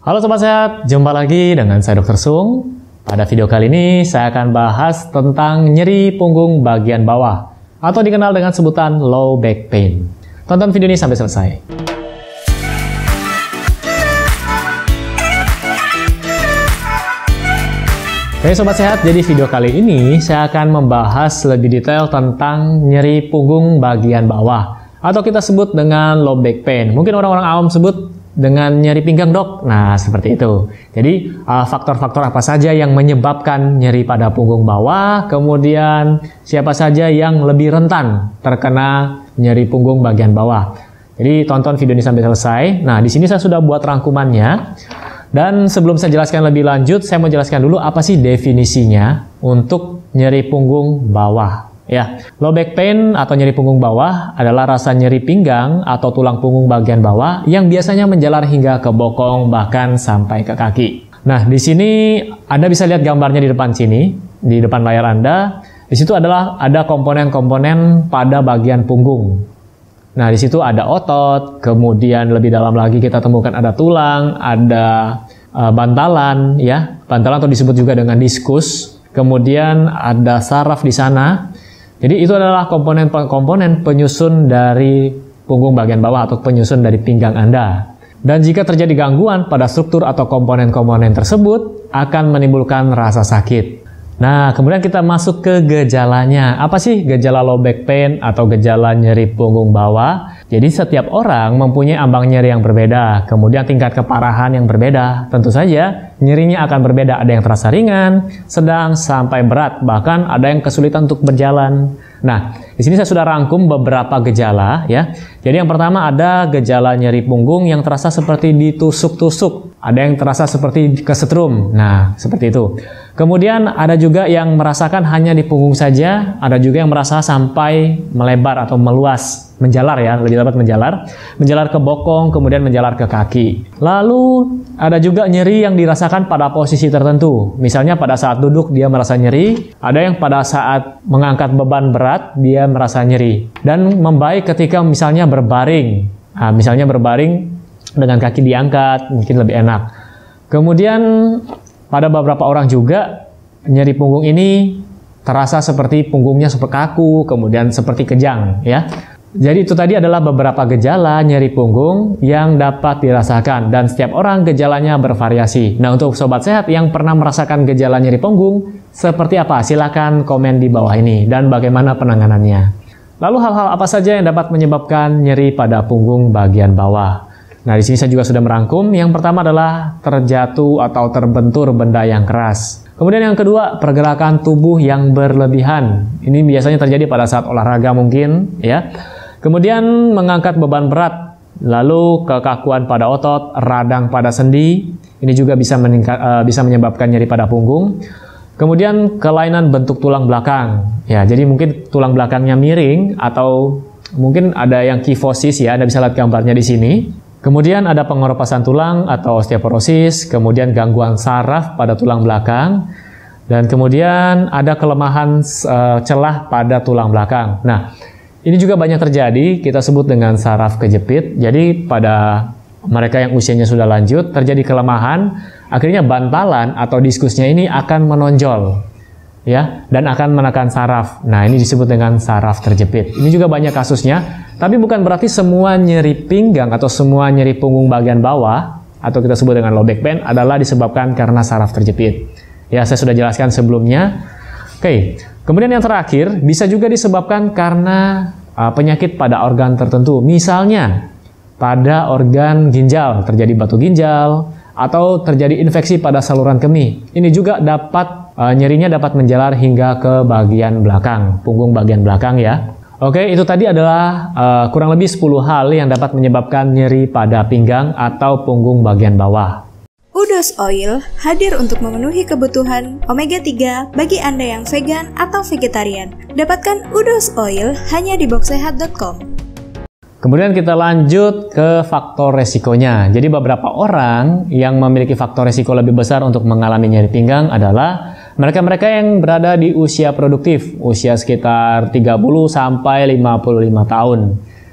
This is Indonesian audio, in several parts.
Halo Sobat Sehat, jumpa lagi dengan saya Dr. Sung. Pada video kali ini saya akan bahas tentang nyeri punggung bagian bawah atau dikenal dengan sebutan low back pain. Tonton video ini sampai selesai. Oke Sobat Sehat, jadi video kali ini saya akan membahas lebih detail tentang nyeri punggung bagian bawah atau kita sebut dengan low back pain. Mungkin orang-orang awam sebut dengan nyeri pinggang dok. Nah, seperti itu. Jadi, uh, faktor-faktor apa saja yang menyebabkan nyeri pada punggung bawah, kemudian siapa saja yang lebih rentan terkena nyeri punggung bagian bawah. Jadi, tonton video ini sampai selesai. Nah, di sini saya sudah buat rangkumannya. Dan sebelum saya jelaskan lebih lanjut, saya mau jelaskan dulu apa sih definisinya untuk nyeri punggung bawah. Ya, low back pain atau nyeri punggung bawah adalah rasa nyeri pinggang atau tulang punggung bagian bawah yang biasanya menjalar hingga ke bokong bahkan sampai ke kaki. Nah, di sini Anda bisa lihat gambarnya di depan sini, di depan layar Anda. Di situ adalah ada komponen-komponen pada bagian punggung. Nah, di situ ada otot, kemudian lebih dalam lagi kita temukan ada tulang, ada uh, bantalan ya. Bantalan atau disebut juga dengan diskus. Kemudian ada saraf di sana jadi itu adalah komponen-komponen penyusun dari punggung bagian bawah atau penyusun dari pinggang Anda. Dan jika terjadi gangguan pada struktur atau komponen-komponen tersebut, akan menimbulkan rasa sakit. Nah, kemudian kita masuk ke gejalanya. Apa sih gejala low back pain atau gejala nyeri punggung bawah? Jadi setiap orang mempunyai ambang nyeri yang berbeda, kemudian tingkat keparahan yang berbeda. Tentu saja, nyerinya akan berbeda. Ada yang terasa ringan, sedang, sampai berat, bahkan ada yang kesulitan untuk berjalan. Nah, di sini saya sudah rangkum beberapa gejala ya. Jadi yang pertama ada gejala nyeri punggung yang terasa seperti ditusuk-tusuk, ada yang terasa seperti kesetrum. Nah, seperti itu. Kemudian ada juga yang merasakan hanya di punggung saja, ada juga yang merasa sampai melebar atau meluas, menjalar ya, lebih tepat menjalar, menjalar ke bokong, kemudian menjalar ke kaki. Lalu ada juga nyeri yang dirasakan pada posisi tertentu. Misalnya pada saat duduk dia merasa nyeri, ada yang pada saat mengangkat beban berat dia merasa nyeri. Dan membaik ketika misalnya berbaring. Nah, misalnya berbaring dengan kaki diangkat, mungkin lebih enak. Kemudian pada beberapa orang juga nyeri punggung ini terasa seperti punggungnya seperti kaku, kemudian seperti kejang, ya. Jadi itu tadi adalah beberapa gejala nyeri punggung yang dapat dirasakan dan setiap orang gejalanya bervariasi. Nah untuk sobat sehat yang pernah merasakan gejala nyeri punggung, seperti apa? Silakan komen di bawah ini dan bagaimana penanganannya. Lalu hal-hal apa saja yang dapat menyebabkan nyeri pada punggung bagian bawah? Nah di sini saya juga sudah merangkum. Yang pertama adalah terjatuh atau terbentur benda yang keras. Kemudian yang kedua, pergerakan tubuh yang berlebihan. Ini biasanya terjadi pada saat olahraga mungkin, ya. Kemudian mengangkat beban berat, lalu kekakuan pada otot, radang pada sendi, ini juga bisa meningkat, uh, bisa menyebabkan nyeri pada punggung. Kemudian kelainan bentuk tulang belakang, ya jadi mungkin tulang belakangnya miring atau mungkin ada yang kifosis ya, Anda bisa lihat gambarnya di sini. Kemudian ada pengeropasan tulang atau osteoporosis, kemudian gangguan saraf pada tulang belakang, dan kemudian ada kelemahan uh, celah pada tulang belakang. Nah, ini juga banyak terjadi, kita sebut dengan saraf kejepit. Jadi pada mereka yang usianya sudah lanjut, terjadi kelemahan, akhirnya bantalan atau diskusnya ini akan menonjol ya dan akan menekan saraf. Nah, ini disebut dengan saraf terjepit. Ini juga banyak kasusnya, tapi bukan berarti semua nyeri pinggang atau semua nyeri punggung bagian bawah atau kita sebut dengan low back pain adalah disebabkan karena saraf terjepit. Ya, saya sudah jelaskan sebelumnya. Oke, Kemudian yang terakhir bisa juga disebabkan karena uh, penyakit pada organ tertentu. Misalnya pada organ ginjal terjadi batu ginjal atau terjadi infeksi pada saluran kemih. Ini juga dapat uh, nyerinya dapat menjalar hingga ke bagian belakang, punggung bagian belakang ya. Oke, itu tadi adalah uh, kurang lebih 10 hal yang dapat menyebabkan nyeri pada pinggang atau punggung bagian bawah. Udos Oil hadir untuk memenuhi kebutuhan omega 3 bagi Anda yang vegan atau vegetarian. Dapatkan Udos Oil hanya di boxsehat.com. Kemudian kita lanjut ke faktor resikonya. Jadi beberapa orang yang memiliki faktor resiko lebih besar untuk mengalami nyeri pinggang adalah mereka-mereka yang berada di usia produktif, usia sekitar 30 sampai 55 tahun.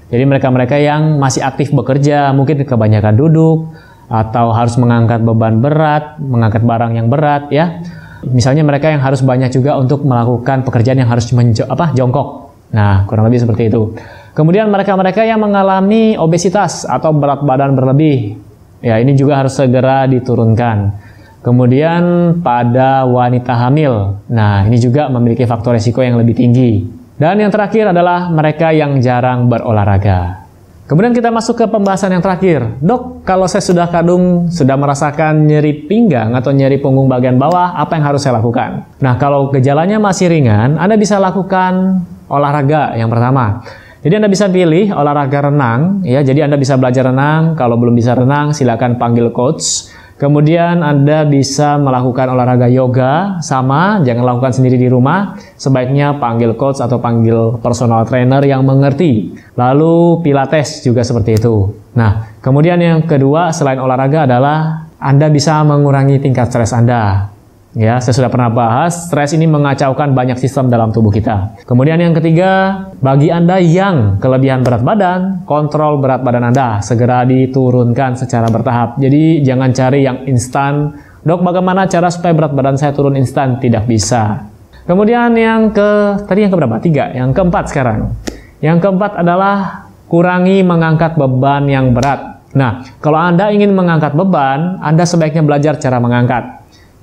Jadi mereka-mereka yang masih aktif bekerja, mungkin kebanyakan duduk, atau harus mengangkat beban berat, mengangkat barang yang berat ya. Misalnya mereka yang harus banyak juga untuk melakukan pekerjaan yang harus menjo apa jongkok. Nah, kurang lebih seperti itu. Kemudian mereka-mereka yang mengalami obesitas atau berat badan berlebih, ya ini juga harus segera diturunkan. Kemudian pada wanita hamil, nah ini juga memiliki faktor resiko yang lebih tinggi. Dan yang terakhir adalah mereka yang jarang berolahraga. Kemudian kita masuk ke pembahasan yang terakhir. Dok, kalau saya sudah kadung, sudah merasakan nyeri pinggang atau nyeri punggung bagian bawah, apa yang harus saya lakukan? Nah, kalau gejalanya masih ringan, Anda bisa lakukan olahraga yang pertama. Jadi Anda bisa pilih olahraga renang, ya. Jadi Anda bisa belajar renang. Kalau belum bisa renang, silakan panggil coach. Kemudian Anda bisa melakukan olahraga yoga sama, jangan lakukan sendiri di rumah. Sebaiknya panggil coach atau panggil personal trainer yang mengerti. Lalu pilates juga seperti itu. Nah, kemudian yang kedua selain olahraga adalah Anda bisa mengurangi tingkat stres Anda. Ya, saya sudah pernah bahas, stres ini mengacaukan banyak sistem dalam tubuh kita. Kemudian yang ketiga, bagi Anda yang kelebihan berat badan, kontrol berat badan Anda segera diturunkan secara bertahap. Jadi jangan cari yang instan. Dok, bagaimana cara supaya berat badan saya turun instan? Tidak bisa. Kemudian yang ke tadi yang keberapa? Tiga. Yang keempat sekarang. Yang keempat adalah kurangi mengangkat beban yang berat. Nah, kalau Anda ingin mengangkat beban, Anda sebaiknya belajar cara mengangkat.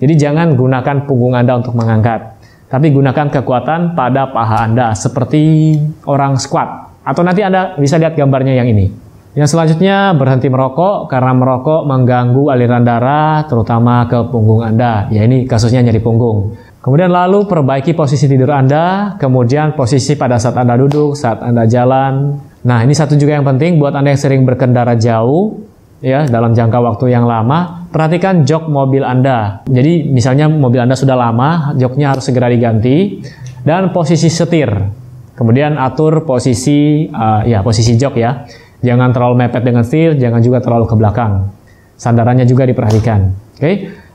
Jadi jangan gunakan punggung Anda untuk mengangkat, tapi gunakan kekuatan pada paha Anda seperti orang squat. Atau nanti Anda bisa lihat gambarnya yang ini. Yang selanjutnya berhenti merokok karena merokok mengganggu aliran darah terutama ke punggung Anda. Ya ini kasusnya nyeri punggung. Kemudian lalu perbaiki posisi tidur Anda, kemudian posisi pada saat Anda duduk, saat Anda jalan. Nah, ini satu juga yang penting buat Anda yang sering berkendara jauh, ya dalam jangka waktu yang lama, perhatikan jok mobil Anda. Jadi misalnya mobil Anda sudah lama, joknya harus segera diganti dan posisi setir. Kemudian atur posisi uh, ya posisi jok ya. Jangan terlalu mepet dengan setir, jangan juga terlalu ke belakang. Sandarannya juga diperhatikan. Oke. Okay?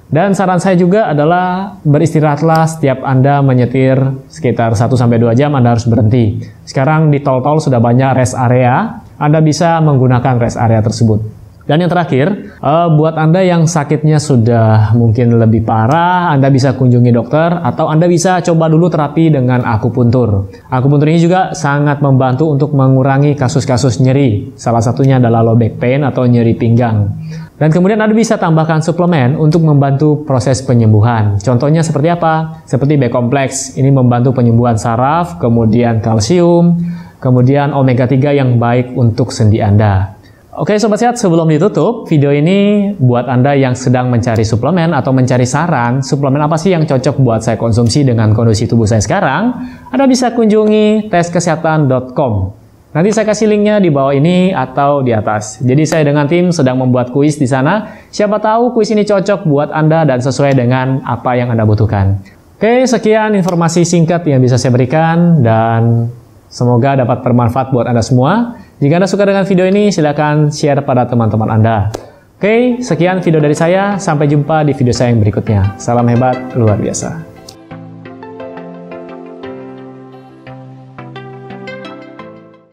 Dan saran saya juga adalah beristirahatlah setiap Anda menyetir sekitar 1 sampai 2 jam Anda harus berhenti. Sekarang di tol-tol sudah banyak rest area, Anda bisa menggunakan rest area tersebut. Dan yang terakhir, uh, buat Anda yang sakitnya sudah mungkin lebih parah, Anda bisa kunjungi dokter atau Anda bisa coba dulu terapi dengan akupuntur. Akupuntur ini juga sangat membantu untuk mengurangi kasus-kasus nyeri. Salah satunya adalah low back pain atau nyeri pinggang. Dan kemudian Anda bisa tambahkan suplemen untuk membantu proses penyembuhan. Contohnya seperti apa? Seperti B kompleks. Ini membantu penyembuhan saraf, kemudian kalsium, kemudian omega 3 yang baik untuk sendi Anda. Oke Sobat Sehat, sebelum ditutup, video ini buat Anda yang sedang mencari suplemen atau mencari saran, suplemen apa sih yang cocok buat saya konsumsi dengan kondisi tubuh saya sekarang, Anda bisa kunjungi teskesehatan.com. Nanti saya kasih linknya di bawah ini atau di atas. Jadi saya dengan tim sedang membuat kuis di sana. Siapa tahu kuis ini cocok buat Anda dan sesuai dengan apa yang Anda butuhkan. Oke, sekian informasi singkat yang bisa saya berikan dan semoga dapat bermanfaat buat Anda semua. Jika Anda suka dengan video ini, silakan share pada teman-teman Anda. Oke, sekian video dari saya. Sampai jumpa di video saya yang berikutnya. Salam hebat, luar biasa.